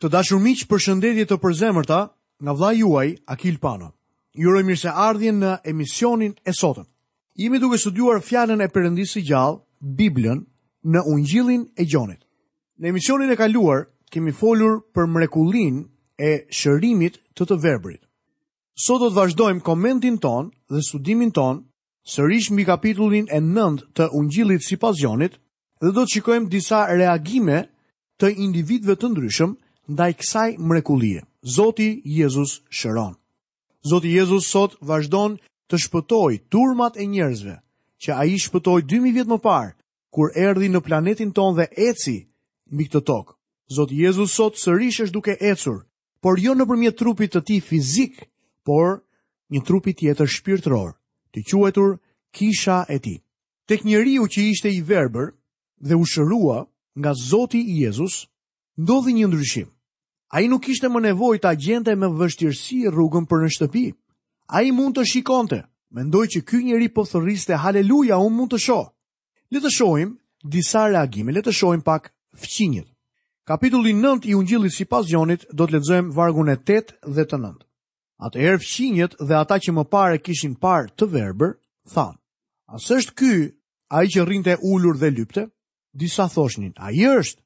Të dashur miq, përshëndetje të përzemërta nga vëllai juaj Akil Pano. Ju uroj mirëseardhjen në emisionin e sotëm. Jemi duke studiuar fjalën e Perëndisë së gjallë, Biblën, në Ungjillin e Gjonit. Në emisionin e kaluar kemi folur për mrekullinë e shërimit të të verbrit. Sot do të vazhdojmë komentin tonë dhe studimin tonë sërish mbi kapitullin e nëntë të Ungjillit sipas Gjonit dhe do të shikojmë disa reagime të individëve të ndryshëm ndaj kësaj mrekullie. Zoti Jezus shëron. Zoti Jezus sot vazhdon të shpëtojë turmat e njerëzve, që ai shpëtoi 2000 vjet më parë, kur erdhi në planetin tonë dhe eci mbi këtë tokë. Zoti Jezus sot sërish është duke ecur por jo nëpërmjet trupit të tij fizik, por një trupi tjetër shpirtëror, të quajtur kisha e tij. Tek njeriu që ishte i verbër dhe u shërua nga Zoti Jezus, ndodhi një ndryshim. Ai nuk kishte më nevojë ta gjente me vështirësi rrugën për në shtëpi. Ai mund të shikonte, mendoj që ky njeri po thërriste haleluja unë mund të shoh. Le të shohim disa reagime, le të shohim pak fqinjët. Kapitulli 9 i Ungjillit sipas Gjonit do të lexojmë vargun e 8 dhe të 9. Atëherë fqinjët dhe ata që më parë e kishin parë të verbër, thanë, a s'është ky ai që rrinte ulur dhe lypte? Disa thoshnin, ai është?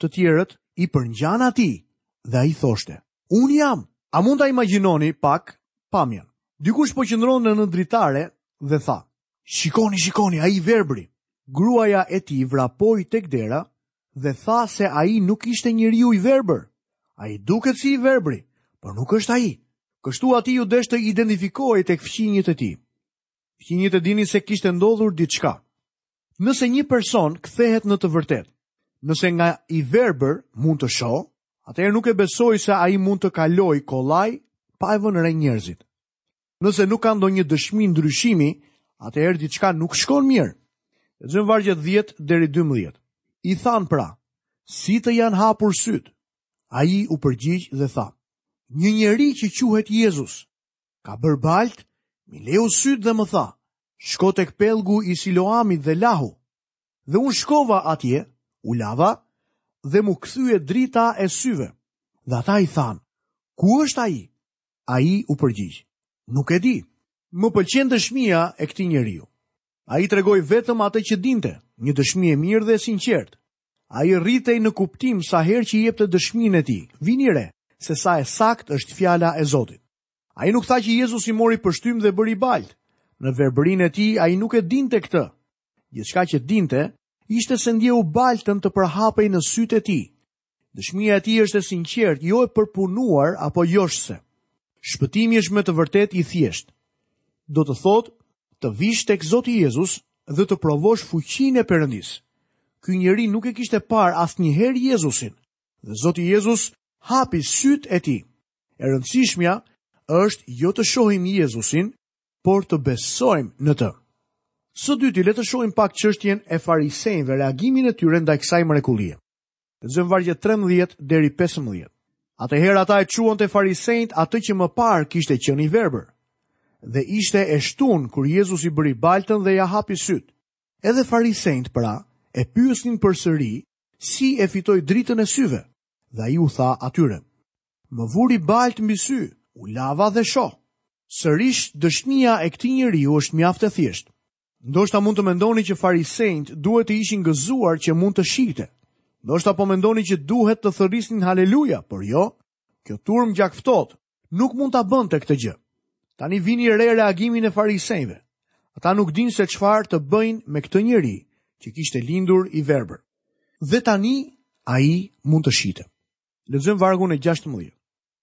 Të tjerët i përngjan atij dhe ai thoshte, Unë jam! A mund ta imagjinoni pak pamjen? Dikush po qëndron në një dritare dhe tha, Shikoni, shikoni, ai i verbri! Gruaja e tij vrapoi tek dera dhe tha se ai nuk ishte njeriu i verbër. Ai duket si i verbri, por nuk është ai. Kështu atij iu desh të identifikohej tek fqinjët e tij. Fqinjët e dinin se kishte ndodhur diçka. Nëse një person kthehet në të vërtetë, nëse nga i verbër mund të shohë, atëherë nuk e besoj se ai mund të kalojë kollaj pa e vënë re njerëzit. Nëse nuk ka ndonjë dëshmi ndryshimi, atëherë diçka nuk shkon mirë. Lexojmë vargjet 10 deri 12. I thanë pra, si të janë hapur sytë. Ai u përgjigj dhe tha: Një njeri që quhet Jezus. ka bërë baltë, m'i leu sytë dhe më tha, shko tek pellgu i Siloamit dhe lahu. Dhe unë shkova atje, u lava, dhe m'u kthye drita e syve. Dhe ata i thanë, ku është ai? Ai u përgjigj, nuk e di. Më pëlqen dëshmia e këtij njeriu. Ai tregoi vetëm atë që dinte, një dëshmi e mirë dhe e sinqertë. Ai rritej në kuptim sa herë që jepte dëshminë e tij, vini re, sesa e saktë është fjala e Zotit. Ai nuk tha që Jezusi mori pështymë dhe bëri baltë. Në verbërinë e tij, ai nuk e dinte këtë. Gjithçka që dinte, ishte se ndjeu baltën të përhapej në sytë e tij. Dëshmia e tij është e sinqertë, jo e përpunuar apo joshëse. Shpëtimi është me të vërtetë i thjeshtë. Do të thotë, të vish tek Zoti Jezus dhe të provosh fuqinë e Perëndisë. Ky njeri nuk e kishte parë asnjëherë Jezusin, dhe Zoti Jezus hapi sytë e tij. E rëndësishmja është jo të shohim Jezusin, por të besojmë në të. Së dyti, le të shohim pak çështjen e farisenjve, reagimin e tyre ndaj kësaj mrekullie. Lexojmë vargjet 13 deri 15. Atëherë ata e çuan te farisenjtë atë që më parë kishte qenë i verbër. Dhe ishte e shtunë kur Jezusi bëri baltën dhe ia hapi sytë. Edhe farisenjtë pra e pyetën përsëri si e fitoi dritën e syve. Dhe ai u tha atyre, më vuri baltë mbi sy, u lava dhe shoh. Sërish dëshmia e këtij njeriu është mjaft e thjeshtë. Ndoshta mund të mendoni që farisenjtë duhet të ishin gëzuar që mund të shihte. Ndoshta po mendoni që duhet të thërrisnin haleluja, por jo. Kjo turmë gjakftohtë nuk mund ta bënte këtë gjë. Tani vini re reagimin e farisenjve. Ata nuk dinë se çfarë të bëjnë me këtë njeri që kishte lindur i verbër. Dhe tani ai mund të shihte. Lexojmë vargun e 16.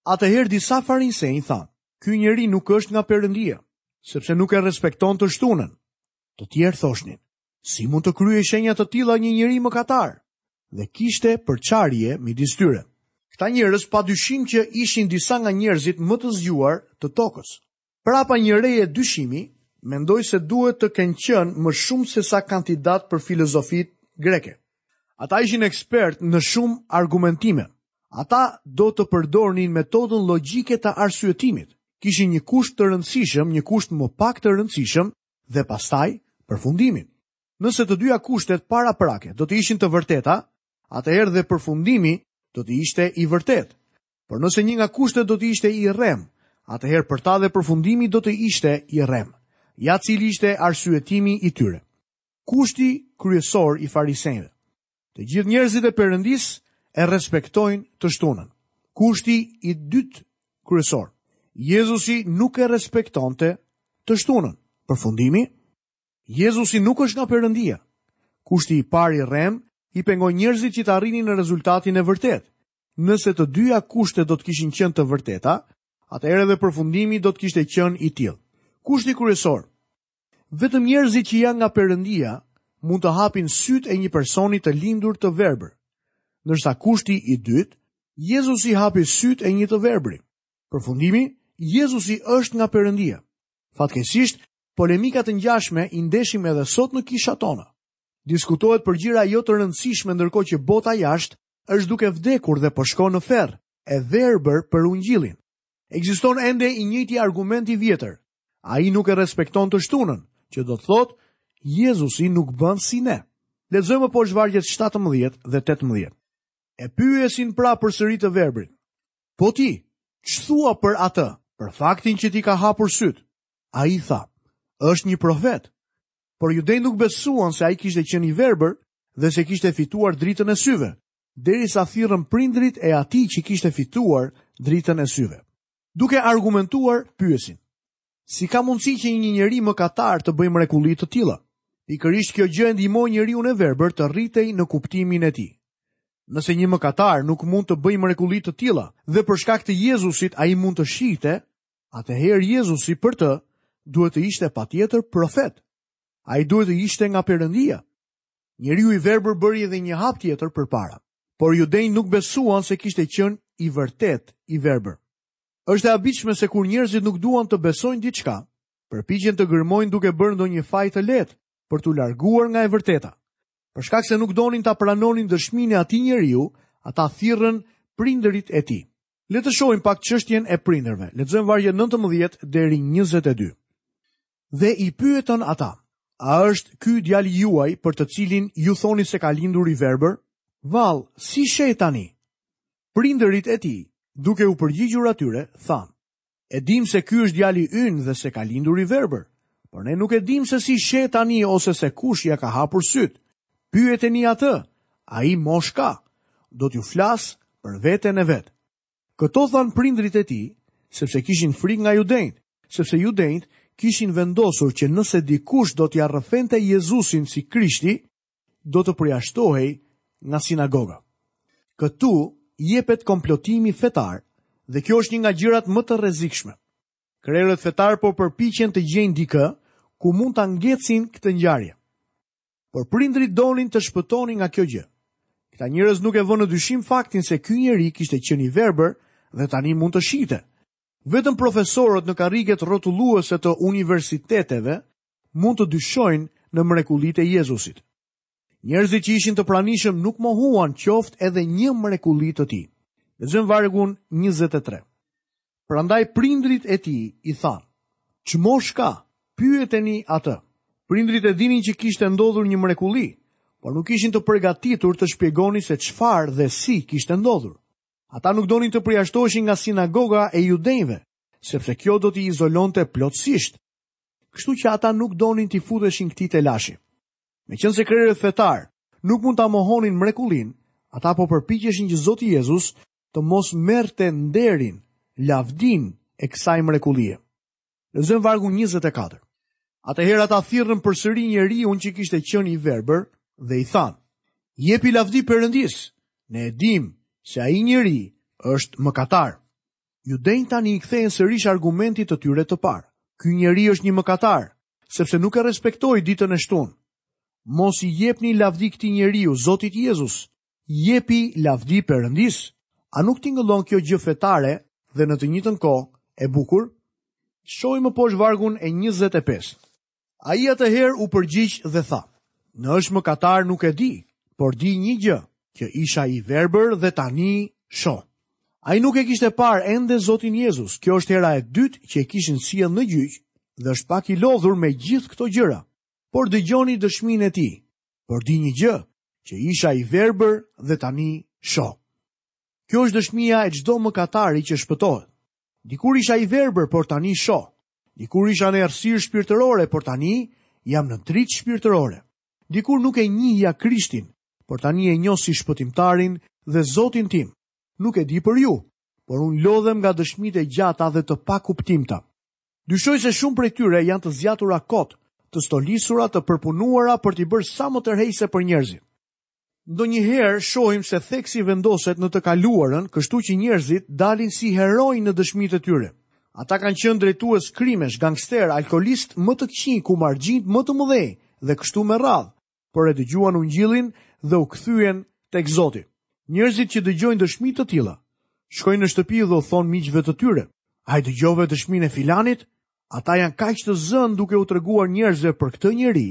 Atëherë disa farisenj thanë, ky njeri nuk është nga Perëndia, sepse nuk e respekton të shtunën. Të tjerë thoshnin, si mund të kryejë shenja të tila një njeri mëkatar, dhe kishte përçarje midis tyre. Këta njerëz pa dyshim që ishin disa nga njerëzit më të zgjuar të tokës. Pra pa një hije dyshimi, mendoj se duhet të kenë qenë më shumë sesa kandidatë për filozofitë greke. Ata ishin ekspertë në shumë argumentime. Ata do të përdornin metodën logjike të arsyetimit. Kishin një kusht të rëndësishëm, një kusht më pak të rëndësishëm dhe pastaj përfundimin. Nëse të dyja kushtet paraprake do të ishin të vërteta, atëherë dhe përfundimi do të ishte i vërtetë. Por nëse një nga kushtet do të ishte i rremë, atëherë për ta dhe përfundimi do të ishte i rremë. Ja cili ishte arsyetimi i tyre. Kushti kryesor i farisenjve. Të gjithë njerëzit e Perëndisë e respektojnë të shtunën. Kushti i dytë kryesor. Jezusi nuk e respektonte të shtunën. Përfundimi, Jezusi nuk është nga Perëndia. Kushti i parë i rremë i pengoi njerëzit që të arrinin në rezultatin e vërtetë. Nëse të dyja kushtet do të kishin qenë të vërteta, atëherë edhe përfundimi do të kishte qenë i tillë. Kushti kryesor, vetëm njerëzit që janë nga Perëndia mund të hapin sytë e një personi të lindur të verbër. Ndërsa kushti i dytë, Jezusi hapi sytë e një të verbri. Përfundimi, Jezusi është nga Perëndia. Fatkeqësisht, polemika të ngjashme i ndeshim edhe sot në kishat tona. Diskutohet për gjëra jo të rëndësishme ndërkohë që bota jashtë është duke vdekur dhe po shkon në ferr, e verbër për Ungjillin. Ekziston ende i njëjti argument i vjetër. Ai nuk e respekton të shtunën, që do të thotë Jezusi nuk bën si ne. Lexojmë poshtë vargjet 17 dhe 18. E pyesin pra përsëri të verbrin. Po ti, ç'thua për atë, për faktin që t'i ka hapur sytë? Ai tha: Është një profet. Por judenjtë nuk besuan se ai kishte qenë i verbër, dhe se kishte fituar dritën e syve, derisa thirrën prindërit e atij që kishte fituar dritën e syve. Duke argumentuar, pyesin, si ka mundësi që një njeri mëkatar të bëjë mrekulli të tilla? Pikërisht kjo gjë e ndihmoi njeriun e verbër të rritej në kuptimin e tij. Nëse një mëkatar nuk mund të bëjë mrekulli të tilla dhe për shkak të Jezusit ai mund të shihte, atëherë Jezusi për të duhet të ishte patjetër profet. Ai duhet të ishte nga Perëndia. Njeriu i verbër bëri edhe një hap tjetër përpara. Por judenjtë nuk besuan se kishte qenë i vërtet i verbër. Është e habitshme se kur njerëzit nuk duan të besojnë diçka, përpiqen të gërmojnë duke bërë ndonjë faj të lehtë për t'u larguar nga e vërteta. Për shkak se nuk donin ta pranonin dëshminë e atij njeriu, ata thirrën prindërit e tij. Le të shohim pak çështjen e prindërve. Lexojmë vargjet 19 deri 22. dhe i pyetën ata, a është ky djali juaj për të cilin ju thoni se ka lindur i verbër? Vallë, si sheh tani? Prindërit e tij, duke u përgjigjur atyre, thanë, e dimë se ky është djali ynë dhe se ka lindur i verbër, por ne nuk e dimë se si sheh tani ose se kush ia ka hapur sytë. Pyeteni atë, ai moshë ka, do t'ju flasë për veten e vet. Këto thanë prindërit e tij, sepse kishin frikë nga judenjtë, sepse judenjtë kishin vendosur që nëse dikush do t'ia rrëfente Jezusin si Krishti, do të përjashtohej nga sinagoga. Këtu jepet komplotimi fetar dhe kjo është një nga gjërat më të rrezikshme. Krerët fetarë po përpiqen të gjejnë dikë ku mund ta ngecin këtë ngjarje. Por prindërit donin të shpëtonin nga kjo gjë. Këta njerëz nuk e vënë në dyshim faktin se ky njeri kishte qenë i verbër dhe tani mund të shihte. Vetëm profesorët në karriget rrotulluese të universiteteve mund të dyshojnë në mrekullitë e Jezusit. Njerëzit që ishin të pranishëm nuk mohuan qoftë edhe një mrekulli të tij. Lexojmë vargun 23. Prandaj prindërit e tij i thanë, Është në moshë, ka, pyeteni atë. Prindërit e dinin që kishte ndodhur një mrekulli, por nuk ishin të përgatitur të shpjegonin se çfarë dhe si kishte ndodhur. Ata nuk donin të përjashtoheshin nga sinagoga e judenjve, sepse kjo do t'i izolonte plotësisht. Kështu që ata nuk donin t'i futeshin këtij telashi. Meqenëse krerët fetarë nuk mund ta mohonin mrekullinë, ata po përpiqeshin që Zoti Jezus të mos merrte nderin, lavdinë e kësaj mrekullie. Lexojmë vargun 24. Atëherë ata thirrën përsëri njeriun që kishte qenë i verbër dhe i thanë: Jepi lavdi Perëndisë. Ne e dimë se ai njeri është mëkatar. Judenjtë tani i kthehen sërish argumentit të tyre të parë. Ky njeri është një mëkatar, sepse nuk e respektoi ditën e shtunë. Mos i jepni lavdi këtij njeriu, Zotit Jezus, Jepi lavdi Perëndisë. A nuk tingëllon kjo gjë fetare dhe në të njëjtën kohë e bukur? Shohim më poshtë vargun e njëzet e pesë. Ai atëherë u përgjigj dhe tha, Në është mëkatar nuk e di, por di një gjë, që isha i verbër dhe tani shoh. Ai nuk e kishte parë ende Zotin Jezus, kjo është hera e dytë që e kishin sjellë në gjyq dhe është pak i lodhur me gjithë këto gjëra. Por dëgjoni dëshminë e tij. por di një gjë, që isha i verbër dhe tani shoh. Kjo është dëshmia e çdo mëkatari që shpëtohet. Dikur isha i verbër, por tani shoh. Dikur isha në errësirë shpirtërore, por tani jam në dritë shpirtërore. Dikur nuk e njihja Krishtin, por tani e njoh si shpëtimtarin dhe Zotin tim. Nuk e di për ju, por unë lodhem nga dëshmitë e gjata dhe të pakuptimta. Dyshoj se shumë prej tyre janë të zgjatura kot, të stolisura, të përpunuara për t'i bërë sa më tërheqëse për njerëzit. Ndonjëherë shohim se theksi vendoset në të kaluarën, kështu që njerëzit dalin si heronj në dëshmitë e tyre. Ata kanë qenë drejtues krimesh, gangsterë, alkoolistët më të këqinj, kumarxhinjtë më të mëdhenj dhe kështu me radhë. por e dëgjuan ungjillin dhe u kthyen tek Zoti. Njerëzit që dëgjojnë dëshmi të tilla, shkojnë në shtëpi dhe u thonë miqve të tyre, a e dëgjove dëshminë e filanit? Ata janë kaq të zënë duke u treguar njerëzve për këtë njeri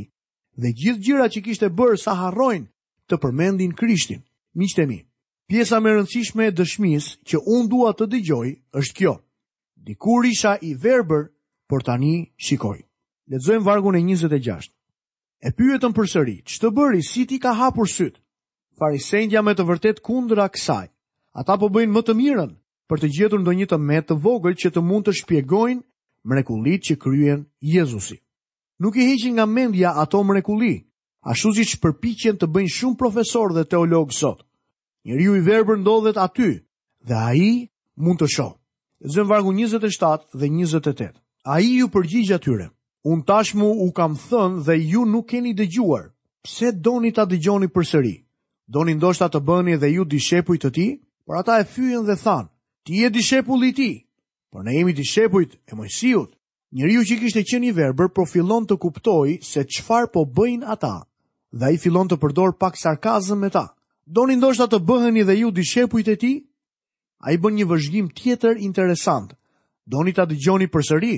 dhe gjithë gjërat që kishte bërë sa harrojnë të përmendin Krishtin. Miqtë mi, pjesa më e rëndësishme e dëshmisë që unë dua të dëgjoj është kjo. Dikur isha i verbër, por tani shikoj. Lexojmë vargun e 26. E pyetëm përsëri, ç'të bëri, si t'i ka hapur sytë? Farisenjtë janë me të vërtetë kundër kësaj. Ata po bëjnë më të mirën për të gjetur ndonjë të metë të vogël që të mund të shpjegojnë mrekullitë që kryen Jezusi. Nuk i heqin nga mendja ato mrekulli, ashtu siç përpiqen të bëjnë shumë profesorë dhe teologë sot. Njeriu i verbër ndodhet aty dhe ai mund të shohë. Lexojmë vargun 27 dhe 28. Ai iu përgjigj atyre: Unë tashmë u kam thënë dhe ju nuk keni dëgjuar. Pse doni ta dëgjoni përsëri? Doni ndoshta të bëheni dhe ju dishepuj të tij? Por ata e fyen dhe thanë: Ti je dishepulli i tij, por ne jemi dishepujt e Moisiut. Njeriu që kishte qenë i verbër po fillon të kuptojë se çfarë po bëjnë ata dhe ai fillon të përdorë pak sarkazëm me ta. Doni ndoshta të bëheni dhe ju dishepujt e tij? Ai bën një vëzhgim tjetër interesant. Doni ta dëgjoni përsëri?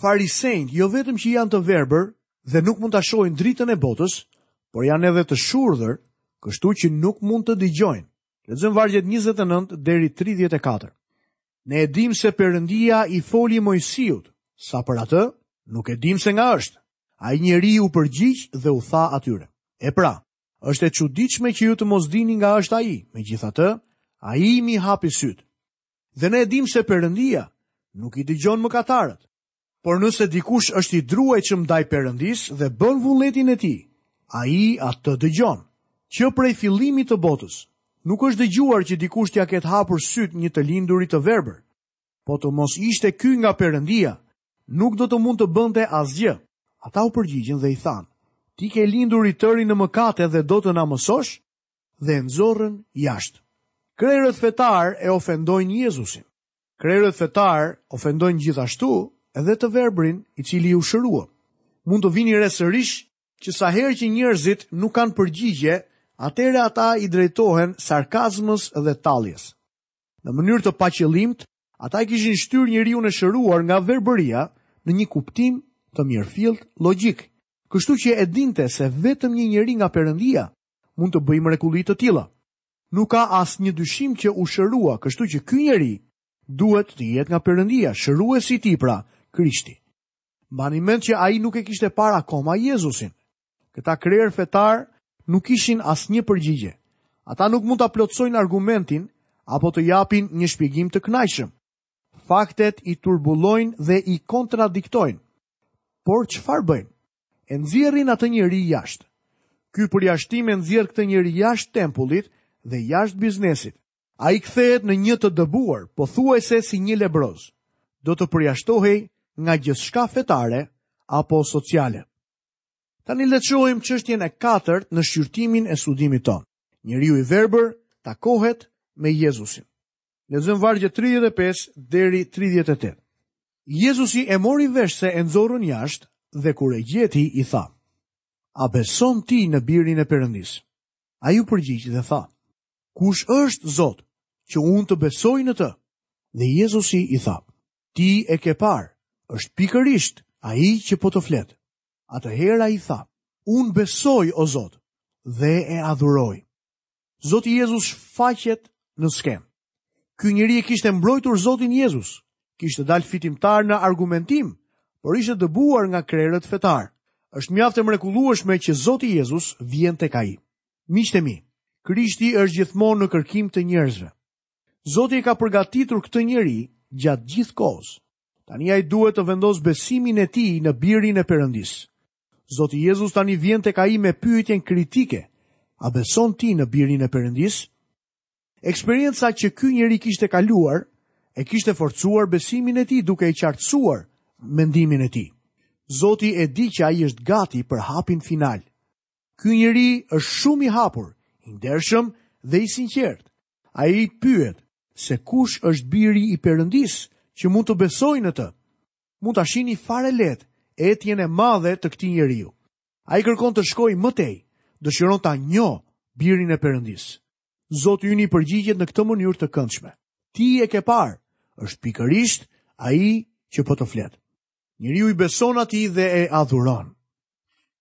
Farisenjtë jo vetëm që janë të verbër dhe nuk mund ta shohin dritën e botës, por janë edhe të shurdhër, kështu që nuk mund të dëgjojnë. Lexojmë vargjet 29 deri 34. Ne e dimë se Perëndia i foli Moisiut, sa për atë, nuk e dimë se nga është. Ai njeri u përgjigj dhe u tha atyre: E pra, është e çuditshme që ju të mos dini nga është ai, megjithatë, ai m'i hapi sytë. Dhe ne e dimë se Perëndia nuk i dëgjon mëkatarët, Por nëse dikush është i druajtshëm ndaj Perëndisë dhe bën vullnetin e tij, ai atë e dëgjon. Që prej fillimit të botës, nuk është dëgjuar që dikush t'ia ketë hapur sytë një të linduri të verbër. Po të mos ishte ky nga Perëndia, nuk do të mund të bënte asgjë. Ata u përgjigjën dhe i thanë, Ti ke lindur i tëri në mëkate dhe do të na mësosh? dhe e nxorën jashtë. Krerët fetarë e ofendojnë Jezusin. Krerët fetarë ofendojnë gjithashtu edhe të verbrin i cili iu shërua. Mund të vini re sërish që sa herë që njerëzit nuk kanë përgjigje, atëherë ata i drejtohen sarkazmës dhe talljes. Në mënyrë të paqëllimtë, ata e kishin shtyrë njeriun e shëruar nga verbëria në një kuptim të mirëfilltë logjik, kështu që e dinte se vetëm një njeri nga Perëndia Mund të bëjë mrekulli të tilla. Nuk ka asnjë dyshim që u shërua, kështu që ky njeri duhet të jetë nga Perëndia, shëruesi i tij pra, Krishti. Mbani mend që ai nuk e kishte parë akoma Jezusin. Këta krerë fetarë nuk kishin asnjë përgjigje. Ata nuk mund ta plotësojnë argumentin apo të japin një shpjegim të kënaqshëm. Faktet i turbullojnë dhe i kontradiktojnë. Por çfarë bëjnë? E nxjerrin atë njeri jashtë. Ky përjashtim e nxjerr këtë njeri jashtë tempullit dhe jashtë biznesit. Ai kthehet në një të dëbuar, pothuajse si një lebroz. Do të përjashtohej nga gjithçka fetare apo sociale. Tani le të shohim çështjen e katërt në shqyrtimin e studimit tonë. Njeriu i verbër takohet me Jezusin. Lexojmë vargjet 35 deri 38. Jezusi e mori vesh se e nxorrën jashtë dhe kur e gjeti i tha: A beson ti në birin e Perëndisë? Ai u përgjigj dhe tha: Kush është Zot që unë të besoj në të? Dhe Jezusi i tha: Ti e ke parë, është pikërisht ai që po të flet. Atëherë ai tha: Unë besoj o Zot dhe e adhuroi. Zoti Jezus shfaqet në skenë. Ky njeri e kishte mbrojtur Zotin Jezus, kishte dalë fitimtar në argumentim, por ishte dëbuar nga krerët fetarë. Është mjaft e mrekullueshme që Zoti Jezus vjen tek ai. Miqtë mi, Krishti është gjithmonë në kërkim të njerëzve. Zoti e ka përgatitur këtë njeri gjatë gjithë kohës. Tani ai duhet të vendosë besimin e tij në birin e Perëndisë. Zoti Jezus tani vjen tek ai me pyetjen kritike, A beson ti në birin e Perëndisë? Eksperienca që ky njeri kishte kaluar e kishte forcuar besimin e tij duke e qartësuar mendimin e tij. Zoti e di që ai është gati për hapin final. Ky njeri është shumë i hapur, i ndershëm dhe i sinqertë. Ai pyet se kush është biri i Perëndisë që mund të besojë në të. mund ta shihni fare lehtë etjen e madhe të këtij njeriu. Ai kërkon të shkojë më tej, dëshiron ta njohë birin e Perëndisë. Zoti ynë i përgjigjet në këtë mënyrë të këndshme. Ti e ke parë, është pikërisht ai që po të flet. Njeriu i beson atij dhe e adhuron.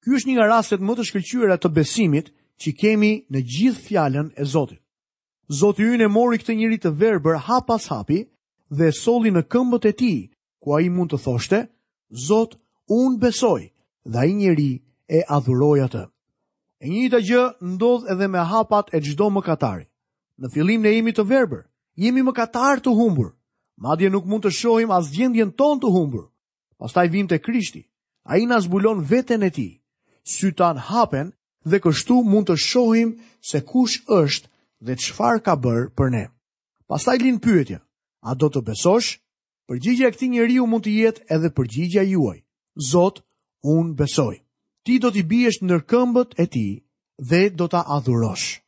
Ky është një nga rastet më të shkëlqyera të besimit që kemi në gjithë fjalën e Zotit. Zoti ynë e mori këtë njeri të verbër hap pas hapi dhe e solli në këmbët e tij, ku ai mund të thoshte, Zot, unë besoj, dhe ai njeri e adhuroi atë. E njëjta gjë ndodh edhe me hapat e çdo mëkatari. Në fillim ne jemi të verbër, jemi mëkatarë të humbur. Madje nuk mund të shohim as gjendjen tonë të humbur. Pastaj vijmë te Krishti. Ai na zbulon veten e tij. Sytë tanë hapen dhe kështu mund të shohim se kush është dhe çfarë ka bërë për ne. Pastaj lind pyetja, a do të besosh? Përgjigja e këtij njeriu mund të jetë edhe përgjigja juaj. Zot, unë besoj. Ti do t'i biesh ndër këmbët e tij dhe do ta adhurosh.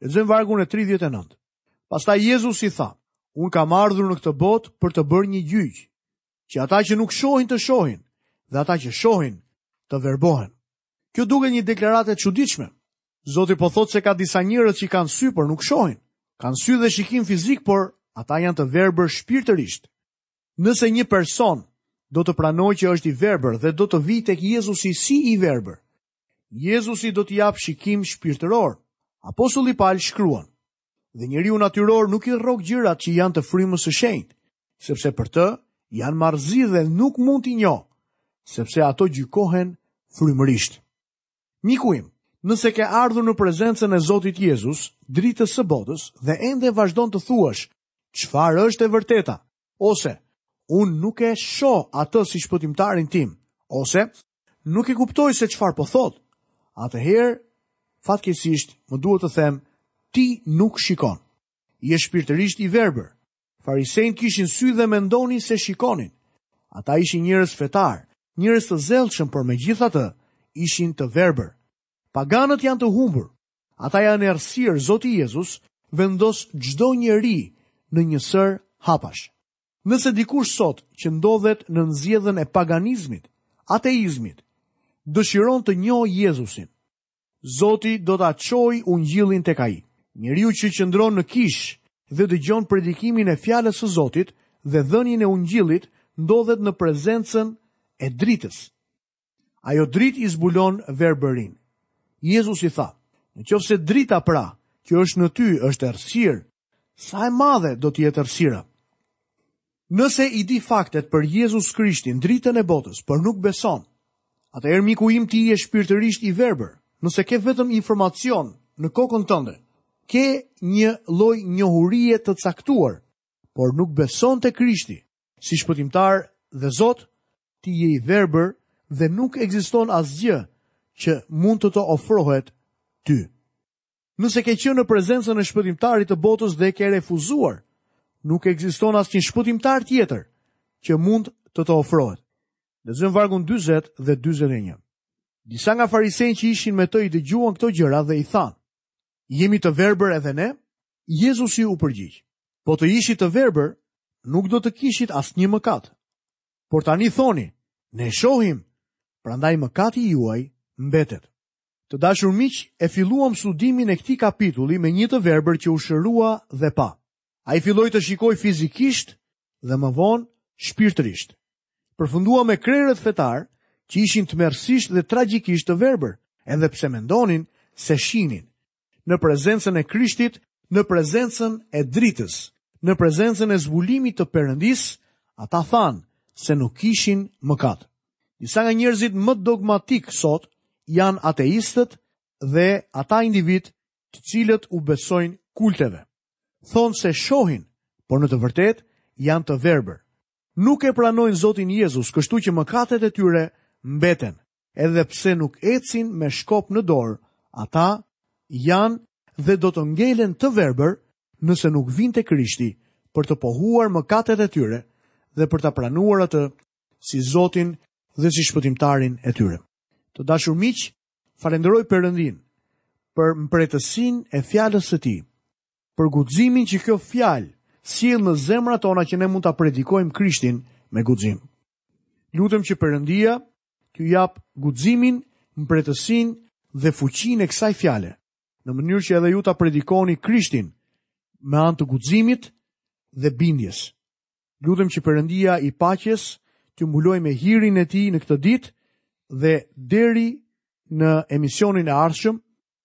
Lexojmë vargun e 39. Pastaj Jezusi tha, unë kam ardhur në këtë botë për të bërë një gjyq, që ata që nuk shohin të shohin, dhe ata që shohin të verbohen. Kjo duket një deklaratë e çuditshme. Zoti po thotë se ka disa njerëz që kanë sy, por nuk shohin. Kanë sy dhe shikim fizik, por ata janë të verbër shpirtërisht. Nëse një person do të pranojë që është i verbër dhe do të vijë tek Jezusi si i verbër, Jezusi do t'i japë shikim shpirtëror. Apostulli Pal shkruan: dhe njeriu natyror nuk i rrok gjërat që janë të frymës së shenjtë, sepse për të janë marrëzi dhe nuk mund t'i njohë, sepse ato gjykohen frymërisht. Miku im, nëse ke ardhur në prezencën e Zotit Jezus, dritës së botës dhe ende vazhdon të thuash, çfarë është e vërteta, ose unë nuk e shoh atë si shpëtimtarin tim, ose Nuk e kuptoj se çfarë po thotë. Atëherë, fatkeqësisht, më duhet të them, ti nuk shikon. Je shpirtërisht i verbër. Farisenjtë kishin sy dhe mendonin se shikonin. Ata ishin njerëz fetarë, njerëz të zellshëm, por megjithatë ishin të verbër. Paganët janë të humbur. Ata janë në errësirë, Zoti Jezus vendos çdo njeri në një sërë hapash. Nëse dikush sot që ndodhet nën zgjedhën e paganizmit, ateizmit, dëshiron të njohë Jezusin, Zoti do ta çojë ungjillin tek ai. Njeriu që qëndron në kishë dhe dëgjon predikimin e Fjalës së Zotit dhe dhënien e ungjillit ndodhet në prezencën e Dritës. Ajo dritë i zbulon verbërinë. Jezusi tha, në qoftë se drita pra, që është në ty, është errësirë, sa e madhe do të jetë errësira. Nëse i di faktet për Jezus Krishtin, dritën e botës, por nuk beson, atëherë miku im ti je shpirtërisht i verbër, nëse ke vetëm informacion në kokën tënde, ke një lloj njohurie të caktuar, por nuk beson te Krishti, Si shpëtimtar dhe Zot, ti je i verbër dhe nuk ekziston asgjë që mund të të ofrohet ty. Nëse ke qenë në prezencën e shpëtimtarit të botës dhe e ke refuzuar, nuk ekziston asnjë shpëtimtar tjetër që mund të të ofrohet. Lexojmë vargun 40 dhe 41. Disa nga farisenjtë që ishin me të i dëgjuan këto gjëra dhe i thanë: Jemi të verbër edhe ne? Jezusi u përgjigj, po të ishit të verbër, nuk do të kishit asnjë mëkat. Por tani thoni, ne shohim, prandaj mëkati juaj mbetet. Të dashur miq, e filluam studimin e këtij kapitulli me një të verbër që u shërua dhe pa. Ai filloi të shikojë fizikisht dhe më vonë shpirtërisht. Përfunduam me krerët fetarë që ishin tmerrësisht dhe tragjikisht të verbër, edhe pse mendonin se shihnin. në prezencën e Krishtit, në prezencën e dritës, në prezencën e zbulimit të Perëndisë, ata thanë se nuk kishin mëkat. Disa nga njerëzit më dogmatikë sot janë ateistët dhe ata individë të cilët u besojnë kulteve. Thonë se shohin, por në të vërtetë janë të verbër. Nuk e pranojnë Zotin Jezus, kështu që mëkatet e tyre mbeten. edhe pse nuk ecin me shkop në dorë, ata janë dhe do të ngelen të verbër nëse nuk vijnë te Krishti për të pohuar mëkatet e tyre dhe për ta pranuar atë si Zotin dhe si shpëtimtarin e tyre. Të dashur miq, falënderoj Perëndinë për mprehtësinë e fjalës së tij. Për guximin që kjo fjalë sjell në zemrat tona që ne mund ta predikojmë Krishtin me guxim. Lutem që Perëndia t'ju japë guximin, mprehtësinë dhe fuqinë e kësaj fjale, në mënyrë që edhe ju ta predikoni Krishtin me anë të guximit dhe bindjes. Lutem që Perëndia i paqes t'ju mbulojë me hirin e tij në këtë ditë dhe deri në emisionin e ardhshëm